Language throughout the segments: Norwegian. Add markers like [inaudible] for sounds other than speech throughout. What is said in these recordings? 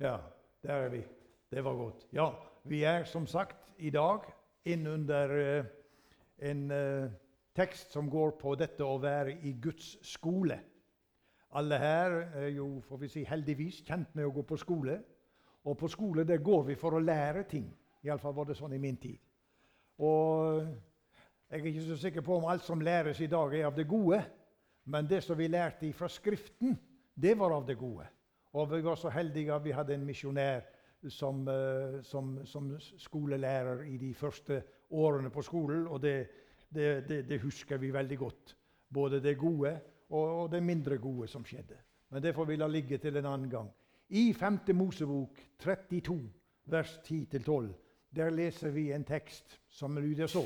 Ja, der er vi. Det var godt. Ja, vi er som sagt i dag innunder uh, en uh, tekst som går på dette å være i Guds skole. Alle her er jo får vi si, heldigvis kjent med å gå på skole. Og på skole der går vi for å lære ting. Iallfall var det sånn i min tid. Og jeg er ikke så sikker på om alt som læres i dag, er av det gode. Men det som vi lærte fra Skriften, det var av det gode. Og vi var så heldige at vi hadde en misjonær som, uh, som, som, skolelærer i de første årene på skolen. Og det, det, det, det, husker vi veldig godt. Både det gode og, og det mindre gode som skjedde. Men det får vi la ligge til en annen gang. I 5. Mosebok 32, vers 10-12, der leser vi en tekst som lyder så.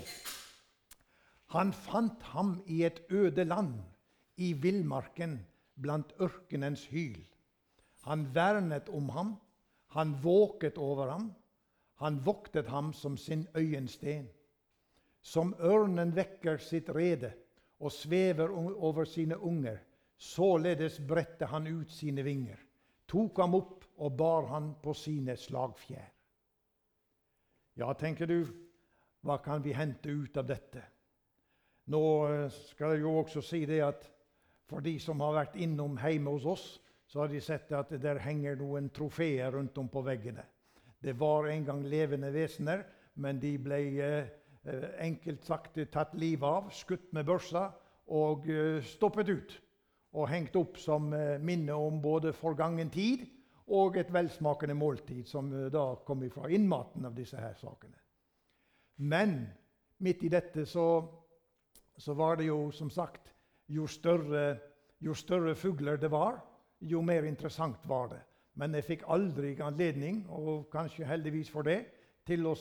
Han fant ham i et øde land, i villmarken, blant ørkenens hyl. Han vernet om ham, han våket over ham, han voktet ham som sin øyensten. Som ørnen vekker sitt rede og svever over sine unger, således bredte han ut sine vinger, tok ham opp og bar han på sine slagfjær. Ja, tenker du, hva kan vi hente ut av dette? Nå eh, skal jeg jo også si det at for de som har vært innom hjemme hos oss, så har de sett at der henger noen trofeer rundt om på veggene. Det var en gang levende vesener, men de ble eh, enkelt sagt tatt livet av, skutt med børsa og eh, stoppet ut. Og hengt opp som eh, minne om både forgangen tid og et velsmakende måltid, som eh, da kom fra innmaten av disse her sakene. Men midt i dette så, så var det jo som sagt jo større, jo større fugler det var, jo mer interessant var det. Men jeg fikk aldri anledning, og kanskje heldigvis for det, til å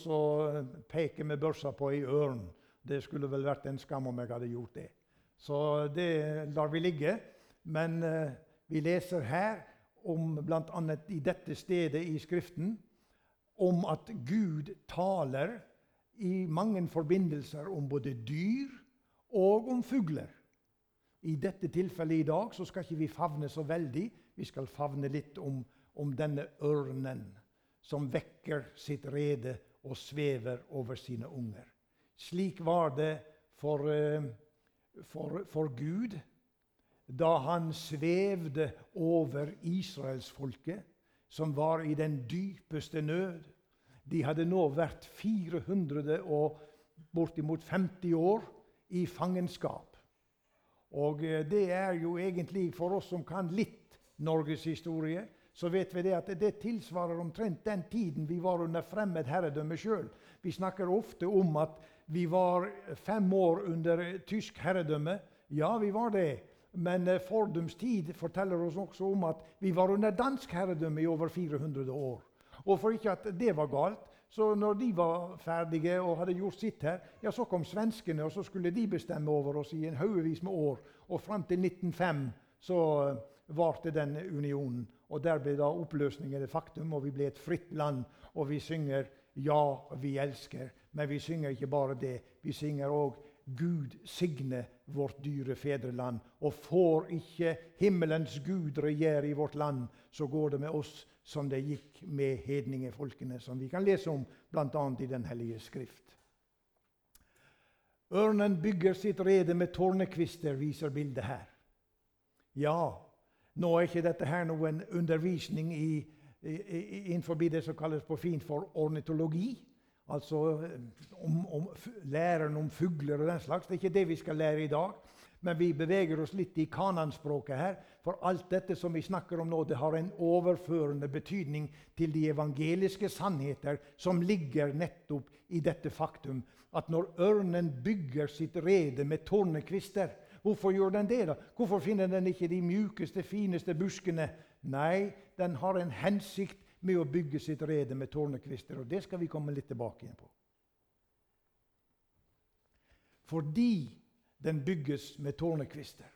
peke med børsa på ei ørn. Det skulle vel vært en skam om jeg hadde gjort det. Så det lar vi ligge. Men eh, vi leser her, om bl.a. i dette stedet i Skriften, om at Gud taler i mange forbindelser om både dyr og om fugler. I dette tilfellet i dag så skal ikke vi favne så veldig. Vi skal favne litt om, om denne ørnen som vekker sitt rede og svever over sine unger. Slik var det for, eh, for, for Gud da han svevde over israelsfolket, som var i den dypeste nød. De hadde nå vært 400 og bortimot 50 år i fangenskap. Og eh, det er jo egentlig for oss som kan litt norgeshistorie, så vet vi det at det tilsvarer omtrent den tiden vi var under fremmed herredømme sjøl. Vi snakker ofte om at vi var fem år under tysk herredømme. Ja, vi var det. Men eh, Fordums tid forteller oss også om at vi var under dansk herredømme i over 400 år. Og for ikke at det var galt, så når de var ferdige og hadde gjort sitt her, ja, så kom svenskene, og så skulle de bestemme over oss i en haugevis med år. Og fram til 1905 så eh, varte den unionen. Og der ble da oppløsningen et faktum, og vi ble et fritt land. Og vi synger 'Ja, vi elsker'. Men vi synger ikke bare det. Vi synger òg 'Gud signe vårt dyre fedreland'. Og får ikke himmelens Gud regjere i vårt land, så går det med oss som det gikk med hedningefolkene, som vi kan lese om bl.a. i Den hellige skrift. Ørnen bygger sitt rede med tårnekvister, viser bildet her. Ja, nå er ikke dette her noen undervisning i, i, innenfor det som kalles på fint for ornitologi. Altså om, om, læren om fugler og den slags. Det er ikke det vi skal lære i dag. Men vi beveger oss litt i kananspråket her. For alt dette som vi snakker om nå, det har en overførende betydning til de evangeliske sannheter som ligger nettopp i dette faktum at når ørnen bygger sitt rede med tornekvister Hvorfor gjør den det? da? Hvorfor finner den ikke de mjukeste, fineste buskene? Nei, den har en hensikt med å bygge sitt rede med tårnekvister. Og det skal vi komme litt tilbake igjen på. Fordi den bygges med tårnekvister.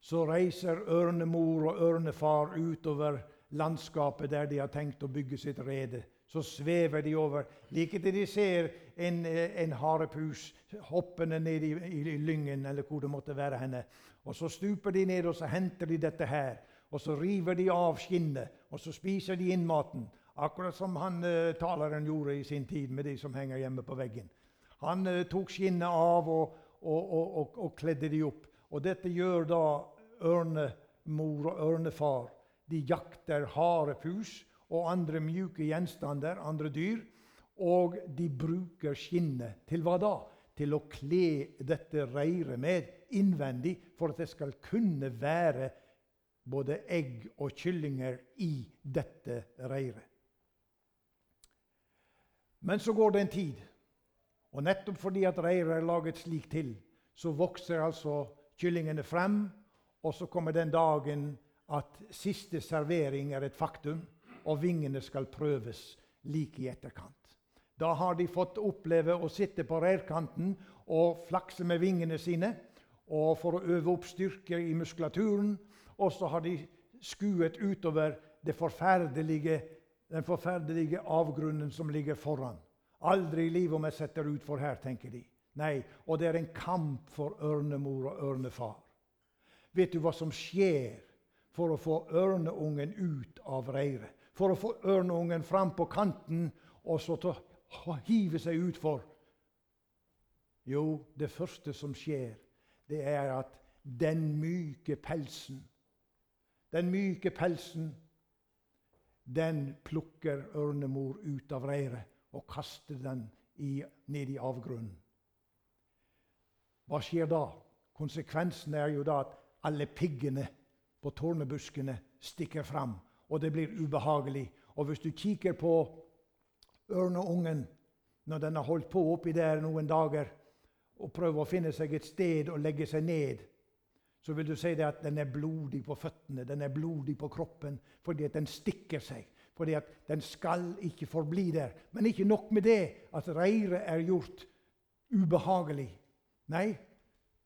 Så reiser ørnemor og ørnefar utover landskapet der de har tenkt å bygge sitt rede. Så svever de over, like til de ser en, en harepus hoppende ned i, i, i, lyngen, eller hvor det måtte være henne. Og Så stuper de ned og så henter de dette her. Og så river de av skinnet, og så spiser de inn maten. Akkurat som han eh, taleren gjorde i sin tid med de som henger hjemme på veggen. Han eh, tok skinnet av og, og, og, og, kledde de opp. Og dette gjør da ørnemor og ørnefar. De jakter harepus og andre mjuke gjenstander, andre dyr. Og de bruker skinnet til hva da? Til å kle dette reiret med innvendig for at det skal kunne være både egg og kyllinger i dette reiret. Men så går det en tid, og nettopp fordi at reiret er laget slik til, så vokser altså kyllingene frem, og så kommer den dagen at siste servering er et faktum, og vingene skal prøves like i etterkant. Da har de fått oppleve å sitte på reirkanten og flakse med vingene sine og for å øve opp styrke i muskulaturen. Og så har de skuet utover forferdelige, den forferdelige avgrunnen som ligger foran. Aldri i livet om jeg setter utfor her, tenker de. Nei, og det er en kamp for ørnemor og ørnefar. Vet du hva som skjer for å få ørneungen ut av reiret? For å få ørneungen fram på kanten og så å hive seg utfor? Jo, det første som skjer, det er at den myke pelsen Den myke pelsen, den plukker ørnemor ut av reiret og kaster den i, ned i avgrunnen. Hva skjer da? Konsekvensen er jo da at alle piggene på tårnebuskene stikker fram, og det blir ubehagelig. Og hvis du kikker på ørneungen når den har holdt på oppi der noen dager, og prøver å finne seg et sted å legge seg ned, så vil du si det at den er blodig på føttene, den er blodig på kroppen, fordi at den stikker seg. Fordi at den skal ikke forbli der. Men ikke nok med det at reiret er gjort ubehagelig. Nei,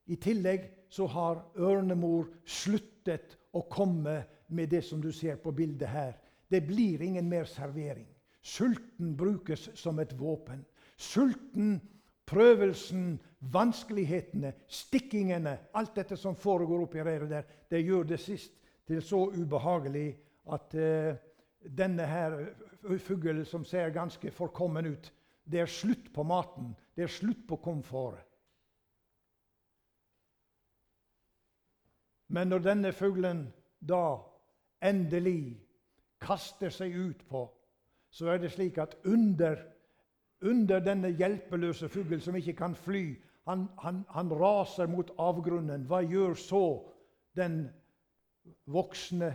i tillegg så har ørnemor sluttet å komme med det som du ser på bildet her. Det blir ingen mer servering. Sulten brukes som et våpen. Sulten Prøvelsen, vanskelighetene, stikkingene, alt dette som foregår oppi reiret der, det gjør det sist til så ubehagelig at eh, denne her fuglen som ser ganske forkommen ut, det er slutt på maten. Det er slutt på komfort. Men når denne fuglen da endelig kaster seg ut på, så er det slik at under under denne hjelpeløse fugl som ikke kan fly. Han, han, han, raser mot avgrunnen. Hva gjør så den voksne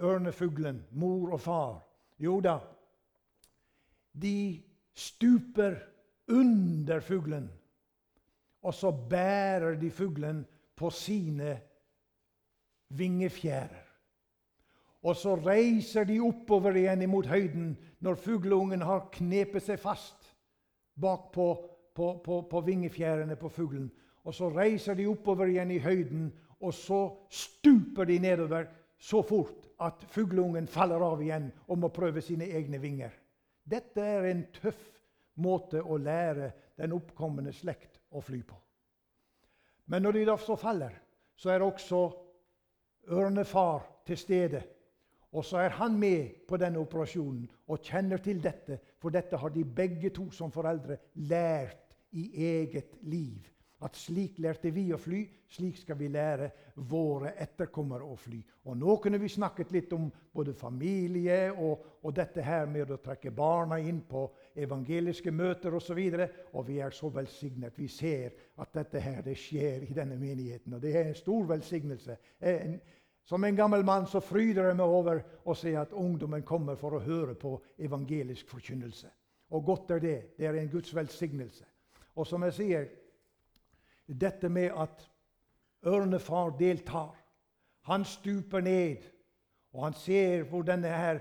ørnefuglen, mor og far? Jo da, de stuper under fuglen, og så bærer de fuglen på sine vingefjærer. Og så reiser de oppover igjen imot høyden når fugleungen har knepet seg fast bak på, på, på, på vingefjærene på fuglen. Og så reiser de oppover igjen i høyden, og så stuper de nedover så fort at fugleungen faller av igjen og må prøve sine egne vinger. Dette er en tøff måte å lære den oppkommende slekt å fly på. Men når de da så faller, så er også ørnefar til stede og så er han med på denne operasjonen og kjenner til dette, for dette har de begge to som foreldre lært i eget liv. At slik lærte vi å fly, slik skal vi lære våre etterkommere å fly. Og Nå kunne vi snakket litt om både familie og, og dette her med å trekke barna inn på evangeliske møter osv. Og, så og vi er så velsignet. Vi ser at dette her det skjer i denne menigheten. Og det er en stor velsignelse. En, som en gammel mann så fryder jeg meg over å se at ungdommen kommer for å høre på evangelisk forkynnelse. Og godt er det. Det er en Guds velsignelse. Og som jeg sier, dette med at ørnefar deltar Han stuper ned, og han ser hvor denne her,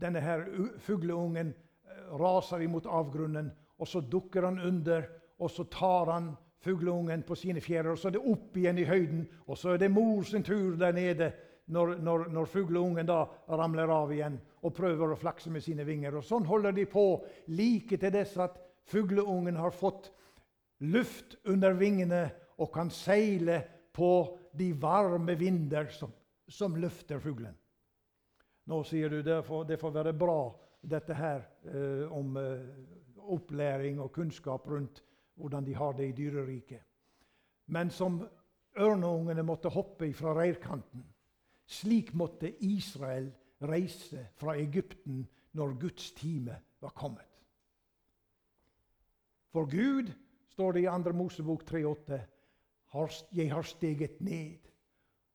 denne her fugleungen eh, raser imot avgrunnen. Og så dukker han under, og så tar han fugleungen på sine fjærer. Og så er det opp igjen i høyden, og så er det mor sin tur der nede når, når, når fugleungen da ramler av igjen og prøver å flakse med sine vinger. Og Sånn holder de på like til dess at fugleungen har fått luft under vingene og kan seile på de varme vinder som, som løfter fuglen. Nå sier du det får, det får være bra, dette her eh, om eh, opplæring og kunnskap rundt hvordan de har det i dyreriket. Men som ørneungene måtte hoppe fra reirkanten, slik måtte Israel reise fra Egypten når Guds time var kommet. For Gud, står det i 2. Mosebok 3,8, jeg har steget ned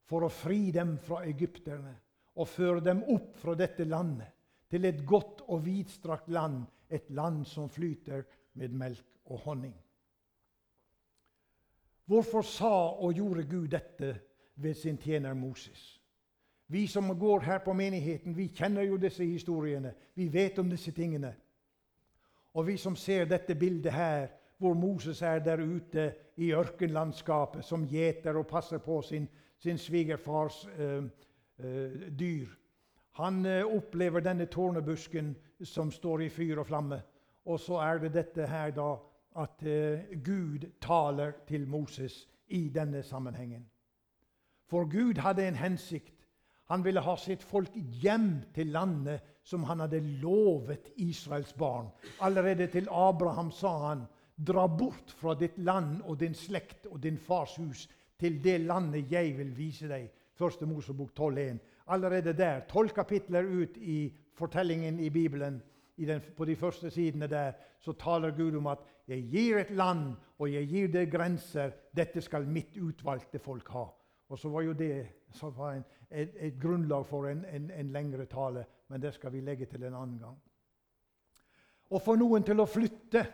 for å fri dem fra egypterne og føre dem opp fra dette landet til et godt og vidstrakt land, et land som flyter med melk og honning. Hvorfor sa og gjorde Gud dette ved sin tjener Moses? Vi som går her på menigheten, vi kjenner jo disse historiene. Vi vet om disse tingene. Og vi som ser dette bildet her, hvor Moses er der ute i ørkenlandskapet som gjeter og passer på sin, sin svigerfars eh, eh, dyr. Han eh, opplever denne tårnebusken som står i fyr og flamme. Og så er det dette her da at eh, Gud taler til Moses i denne sammenhengen. For Gud hadde en hensikt. Han ville ha sitt folk hjem til landet som han hadde lovet Israels barn. Allerede til Abraham sa han, 'Dra bort fra ditt land og din slekt og din fars hus' 'til det landet jeg vil vise deg.' Første Mosebok 12,1. Allerede der, tolv kapitler ut i fortellingen i Bibelen, den, på de første sidene der, så taler Gud om at 'jeg gir et land, og jeg gir det grenser'. 'Dette skal mitt utvalgte folk ha'. Og så var jo det var en, et, et, grunnlag for en, en, en, lengre tale, men det skal vi legge til en annen gang. Å få noen til å flytte,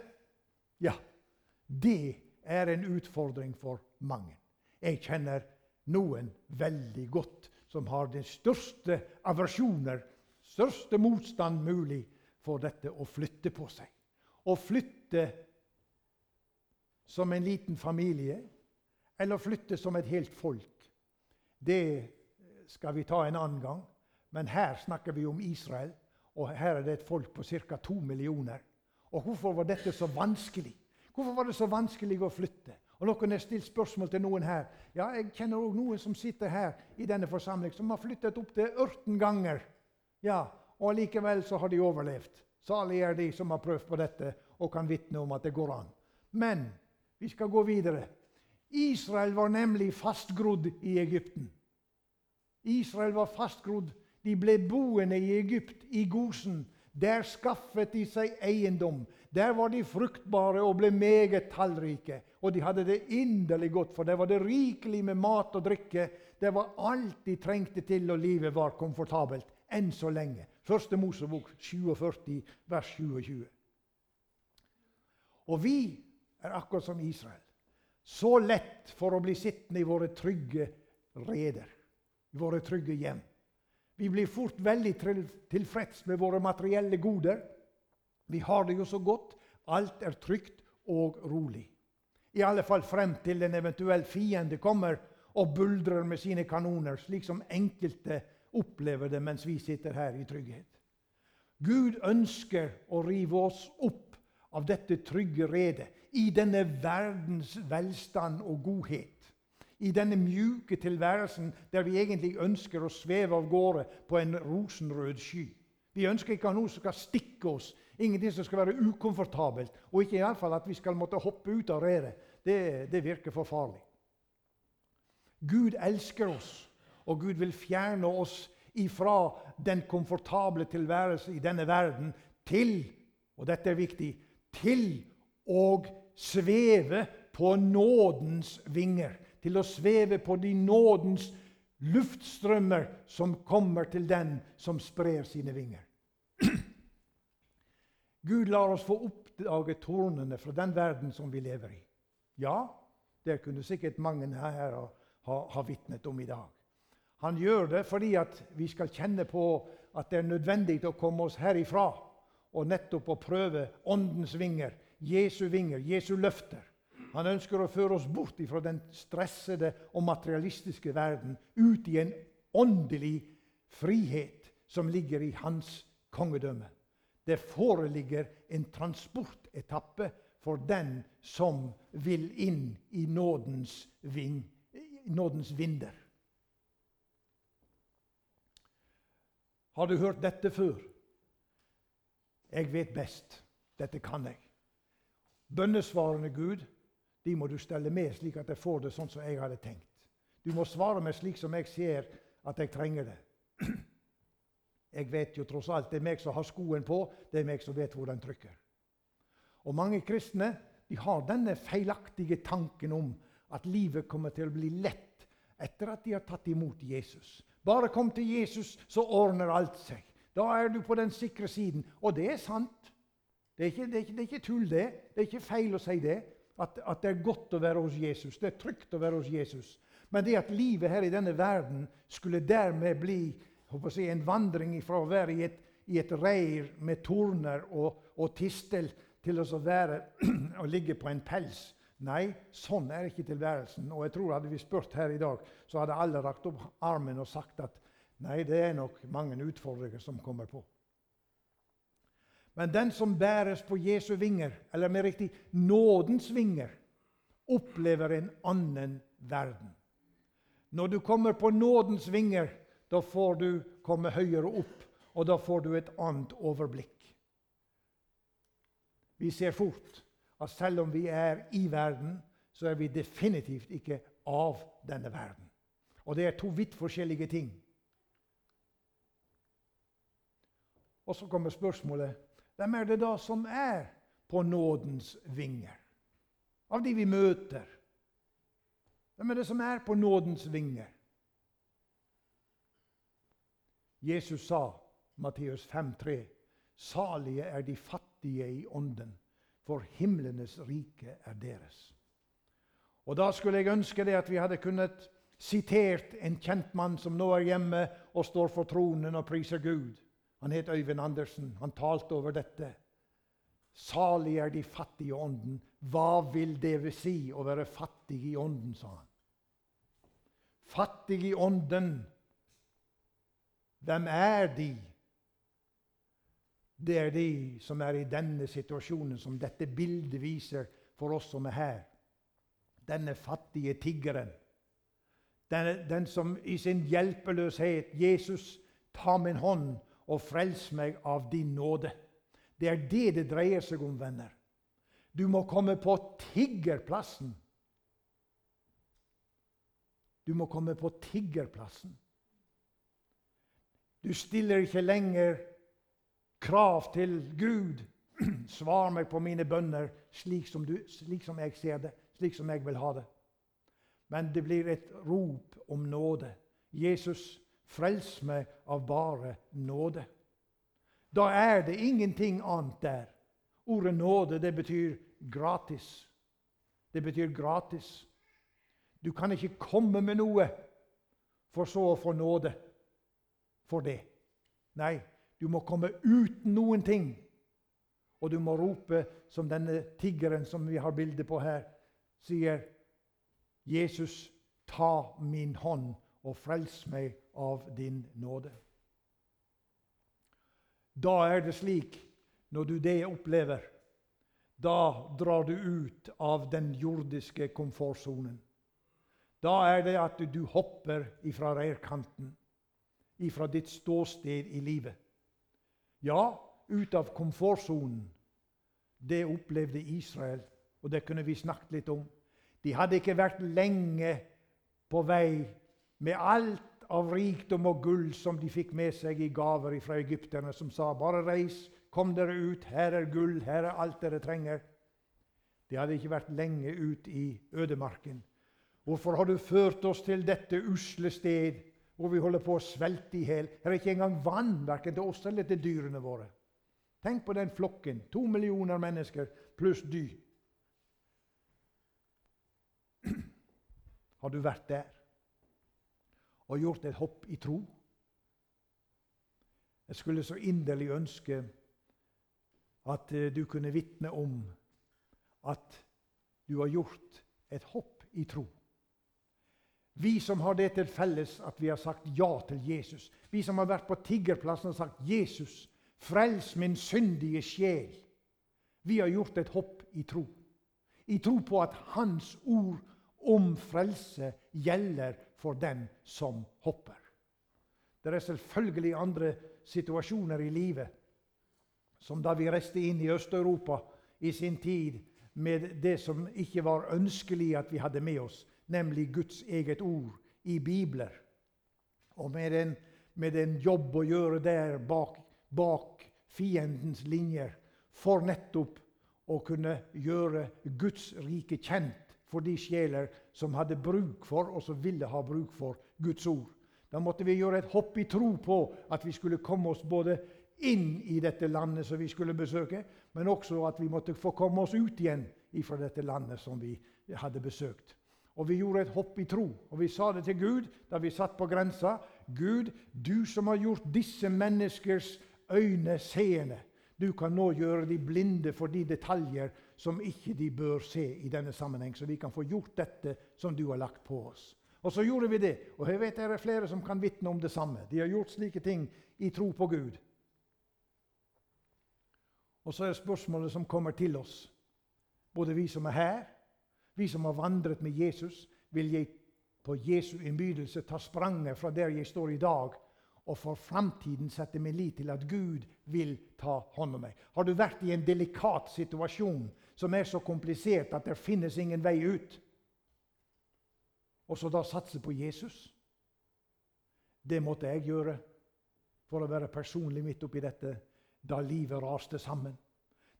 ja, det er en utfordring for mange. Jeg kjenner noen veldig godt som har de største aversjoner, største motstand mulig for dette å flytte på seg. Å flytte som en liten familie, eller flytte som et helt folk. Det skal vi ta en annen gang. Men her snakker vi om Israel, og her er det et folk på ca. to millioner. Og hvorfor var dette så vanskelig? Hvorfor var det så vanskelig å flytte? Og Noen har stilt spørsmål til noen her. Ja, Jeg kjenner òg noen som sitter her i denne forsamling, som har flyttet opp til 18 ganger. Ja, Og likevel så har de overlevd. Salig er de som har prøvd på dette og kan vitne om at det går an. Men vi skal gå videre. Israel var nemlig fastgrodd i Egypten. Israel var fastgrodd. De ble boende i Egypt, i Gosen. Der skaffet de seg eiendom. Der var de fruktbare og ble meget tallrike. Og de hadde det inderlig godt, for der var det rikelig med mat og drikke. Det var alt de trengte til, og livet var komfortabelt. Enn så lenge. Første Mosebok 47, vers 27. Og vi er akkurat som Israel. Så lett for å bli sittende i våre trygge reder, i våre trygge hjem. Vi blir fort veldig tilfreds med våre materielle goder. Vi har det jo så godt. Alt er trygt og rolig. I alle fall frem til en eventuell fiende kommer og buldrer med sine kanoner, slik som enkelte opplever det mens vi sitter her i trygghet. Gud ønsker å rive oss opp av dette trygge redet i denne verdens velstand og godhet i denne mjuke tilværelsen der vi egentlig ønsker å sveve av gårde på en rosenrød sky. Vi ønsker ikke noe som skal stikke oss, ingenting som skal være ukomfortabelt, og ikke i alle fall at vi skal måtte hoppe ut av redet. Det, det virker for farlig. Gud elsker oss, og Gud vil fjerne oss ifra den komfortable tilværelse i denne verden til og dette er viktig til å sveve på nådens vinger til å sveve på de nådens luftstrømmer som kommer til den som sprer sine vinger. [clears throat] Gud lar oss få oppdage tornene fra den verden som vi lever i. Ja, det kunne sikkert mange her ha, ha, vitnet om i dag. Han gjør det fordi vi skal kjenne på at det er nødvendig å komme oss herifra og nettopp å prøve Åndens vinger, Jesu vinger, Jesu løfter. Han ønsker å føre oss bort fra den stressede og materialistiske verden, ut i en åndelig frihet som ligger i hans kongedømme. Det foreligger en transportetappe for den som vil inn i nådens, ving, nådens vinder. Har du hørt dette før? Jeg vet best. Dette kan jeg. Bønnesvarende Gud, de må du stelle med slik at jeg får det sånn som jeg hadde tenkt. Du må svare meg slik som jeg ser at jeg trenger det. [clears throat] Jeg vet jo tross alt det er meg som har skoen på, det er meg som vet hvor den trykker. Og Mange kristne de har denne feilaktige tanken om at livet kommer til å bli lett etter at de har tatt imot Jesus. Bare kom til Jesus, så ordner alt seg. Da er du på den sikre siden. Og det er sant. Det er ikke, det er ikke, det er ikke tull, det. Det er ikke feil å si det. At, at, det er godt å være hos Jesus. Det er trygt å være hos Jesus. Men det at livet her i denne verden skulle dermed bli si, en vandring fra å være i et, i et reir med torner og, og tistel til å være [clears throat] å ligge på en pels. Nei, sånn er ikke tilværelsen. Og jeg tror Hadde vi spurt her i dag, så hadde alle rakt opp armen og sagt at nei, det er nok mange utfordringer som kommer på. Men den som bæres på Jesu vinger, eller mer riktig nådens vinger, opplever en annen verden. Når du kommer på nådens vinger, da får du komme høyere opp, og da får du et annet overblikk. Vi ser fort at selv om vi er i verden, så er vi definitivt ikke av denne verden. Og det er to vidt forskjellige ting. Og så kommer spørsmålet hvem er det da som er på nådens vinger? Av de vi møter. Hvem er det som er på nådens vinger? Jesus sa, Matteus 5,3.: Salige er de fattige i ånden, for himlenes rike er deres. Og Da skulle jeg ønske det at vi hadde kunnet sitert en kjent mann som nå er hjemme og står for tronen og priser Gud. Han het Øyvind Andersen. Han talte over dette. Salig er de fattige i ånden. Hva vil det vil si å være fattig i ånden, sa han. Fattig i ånden hvem er de? Det er de som er i denne situasjonen, som dette bildet viser for oss som er her. Denne fattige tiggeren. Den, den som i sin hjelpeløshet 'Jesus, ta min hånd og frels meg av din nåde'. Det er det det dreier seg om, venner. Du må komme på tiggerplassen. Du må komme på tiggerplassen. Du stiller ikke lenger krav til Gud. [clears throat] Svar meg på mine bønner slik som, du, slik som jeg ser det, slik som jeg vil ha det. Men det blir et rop om nåde. Jesus, frels meg av bare nåde. Da er det ingenting annet der. Ordet nåde det betyr gratis. Det betyr gratis. Du kan ikke komme med noe for så å få nåde for det. Nei, du må komme uten noen ting. Og du må rope som denne tiggeren som vi har bilde på her, sier Jesus, ta min hånd og frels meg av din nåde. Da er det slik, når du det opplever, da drar du ut av den jordiske komfortsonen. Da er det at du hopper ifra reirkanten ifra ditt ståsted i livet. Ja, ut av komfortsonen. Det opplevde Israel, og det kunne vi snakket litt om. De hadde ikke vært lenge på vei med alt av rikdom og gull som de fikk med seg i gaver fra egypterne, som sa 'Bare reis, kom dere ut, her er gull, her er alt dere trenger'. De hadde ikke vært lenge ut i ødemarken. Hvorfor har du ført oss til dette usle sted hvor vi holder på å svelte i hjel. Det er ikke engang vann verken til oss eller til dyrene våre. Tenk på den flokken. To millioner mennesker pluss dyr. [clears throat] Har du vært der og gjort et hopp i tro? Jeg skulle så inderlig ønske at eh, du kunne vitne om at du har gjort et hopp i tro. Vi som har det til felles at vi har sagt ja til Jesus. Vi som har vært på tiggerplassen og sagt 'Jesus, frels min syndige sjel'. Vi har gjort et hopp i tro. I tro på at Hans ord om frelse gjelder for den som hopper. Det er selvfølgelig andre situasjoner i livet, som da vi reiste inn i Øst-Europa i sin tid med det som ikke var ønskelig at vi hadde med oss, nemlig Guds eget ord i bibler. Og med en, med en jobb å gjøre der bak, bak fiendens linjer for nettopp å kunne gjøre Guds rike kjent for de sjeler som hadde bruk for, og som ville ha bruk for, Guds ord. Da måtte vi gjøre et hopp i tro på at vi skulle komme oss både inn i dette landet som vi skulle besøke, men også at vi måtte få komme oss ut igjen fra dette landet som vi hadde besøkt. Og Vi gjorde et hopp i tro, og vi sa det til Gud da vi satt på grensa. Gud, du som har gjort disse menneskers øyne seende, du kan nå gjøre de blinde for de detaljer som ikke de bør se i denne sammenheng, så vi kan få gjort dette som du har lagt på oss. Og så gjorde vi det. Og jeg vet det er flere som kan vitne om det samme. De har gjort slike ting i tro på Gud. Og så er spørsmålet som kommer til oss, både vi som er her, vi som har vandret med Jesus, vil jeg på Jesu innbydelse ta spranget fra der jeg står i dag, og for framtiden sette min lit til at Gud vil ta hånd om meg. Har du vært i en delikat situasjon som er så komplisert at det finnes ingen vei ut, og så da satse på Jesus? Det måtte jeg gjøre for å være personlig midt oppi dette da livet raste sammen.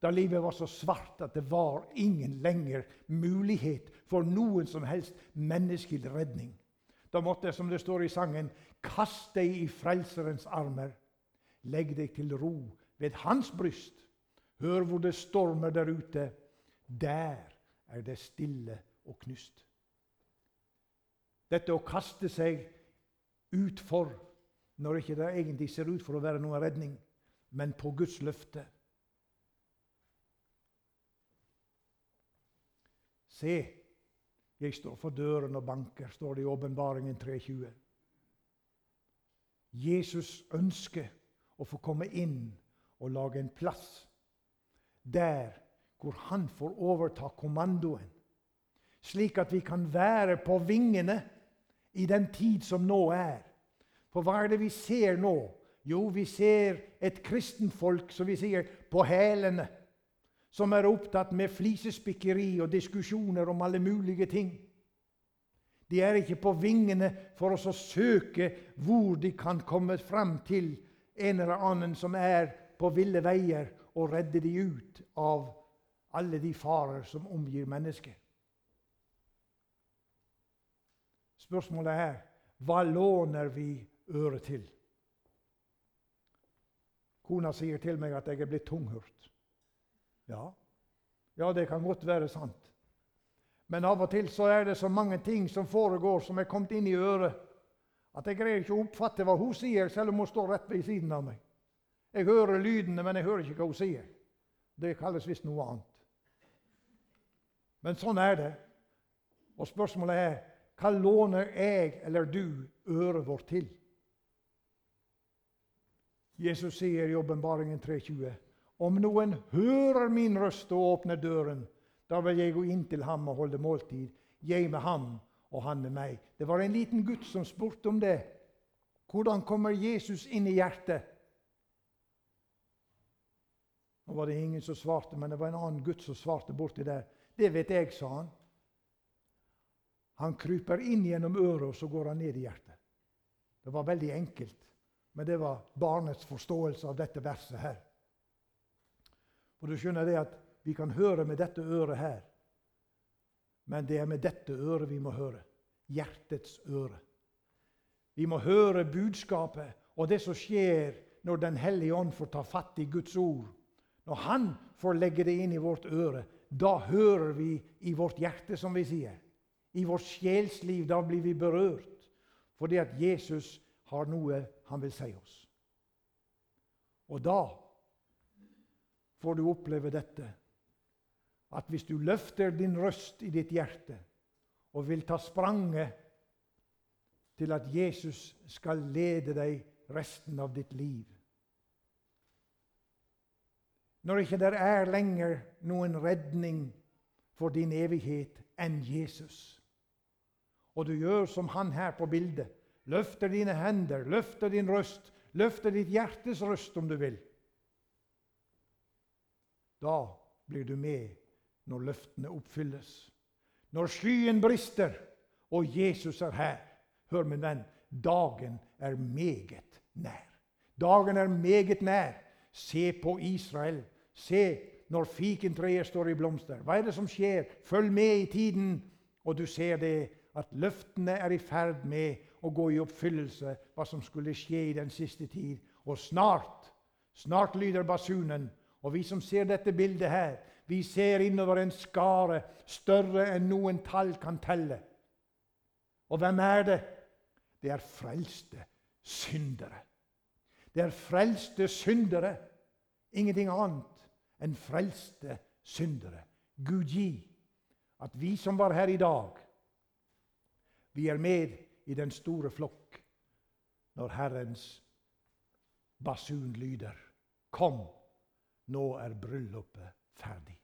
Da livet var så svart at det var ingen lenger mulighet for noen som helst menneskelig redning. Da måtte jeg, som det står i sangen, kast deg i Frelserens armer. Legg deg til ro ved hans bryst. Hør hvor det stormer der ute. Der er det stille og knust. Dette å kaste seg utfor når ikke det egentlig ser ut for å være noen redning men på Guds løfte. Se, jeg står for døren og banker, står det i Åpenbaringen 3.20. Jesus ønsker å få komme inn og lage en plass der hvor han får overta kommandoen, slik at vi kan være på vingene i den tid som nå er. For hva er det vi ser nå? Jo, vi ser et kristenfolk, som vi sier, på hælene. Som er opptatt med flisespikkeri og diskusjoner om alle mulige ting. De er ikke på vingene for å søke hvor de kan komme frem til en eller annen som er på ville veier, og redde de ut av alle de farer som omgir mennesket. Spørsmålet er hva låner vi øret til? Kona sier til meg at jeg er blitt tunghørt. Ja, ja det kan godt være sant. Men av og til så er det så mange ting som foregår, som er kommet inn i øret, at jeg greier ikke å oppfatte hva hun sier, selv om hun står rett ved siden av meg. Jeg hører lydene, men jeg hører ikke hva hun sier. Det kalles visst noe annet. Men sånn er det. Og spørsmålet er hva låner jeg eller du øret vårt til? Jesus sier i Åpenbaringen 3,20.: Om noen hører min røst og åpner døren, da vil jeg gå inn til ham og holde måltid, jeg med ham og han med meg. Det var en liten gutt som spurte om det. Hvordan kommer Jesus inn i hjertet? Nå var det ingen som svarte, men det var en annen gutt som svarte borti der. Det vet jeg, sa han. Han kryper inn gjennom øret, og så går han ned i hjertet. Det var veldig enkelt. Men det var barnets forståelse av dette verset her. For du skjønner det at Vi kan høre med dette øret her, men det er med dette øret vi må høre. Hjertets øre. Vi må høre budskapet og det som skjer når Den hellige ånd får ta fatt i Guds ord. Når Han får legge det inn i vårt øre, da hører vi i vårt hjerte, som vi sier. I vårt sjelsliv. Da blir vi berørt. Fordi at Jesus har noe han vil si oss. Og da får du oppleve dette. At hvis du løfter din røst i ditt hjerte og vil ta spranget til at Jesus skal lede deg resten av ditt liv. Når ikke det er lenger noen redning for din evighet enn Jesus, og du gjør som han her på bildet. Løfter dine hender, løfter din røst, løfter ditt hjertes røst om du vil. Da blir du med når løftene oppfylles. Når skyen brister og Jesus er her. Hør, min venn, dagen er meget nær. Dagen er meget nær. Se på Israel. Se når fikentreet står i blomster. Hva er det som skjer? Følg med i tiden, og du ser det at løftene er i ferd med å gå i oppfyllelse, hva som skulle skje i den siste tid. Og snart, snart lyder basunen. Og vi som ser dette bildet her, vi ser innover en skare større enn noen tall kan telle. Og hvem er det? Det er frelste syndere. Det er frelste syndere. Ingenting annet enn frelste syndere. Gud gi at vi som var her i dag, vi er med i den store flokk når Herrens basun lyder. Kom, nå er bryllupet ferdig.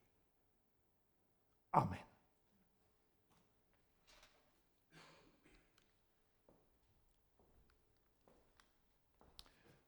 Amen.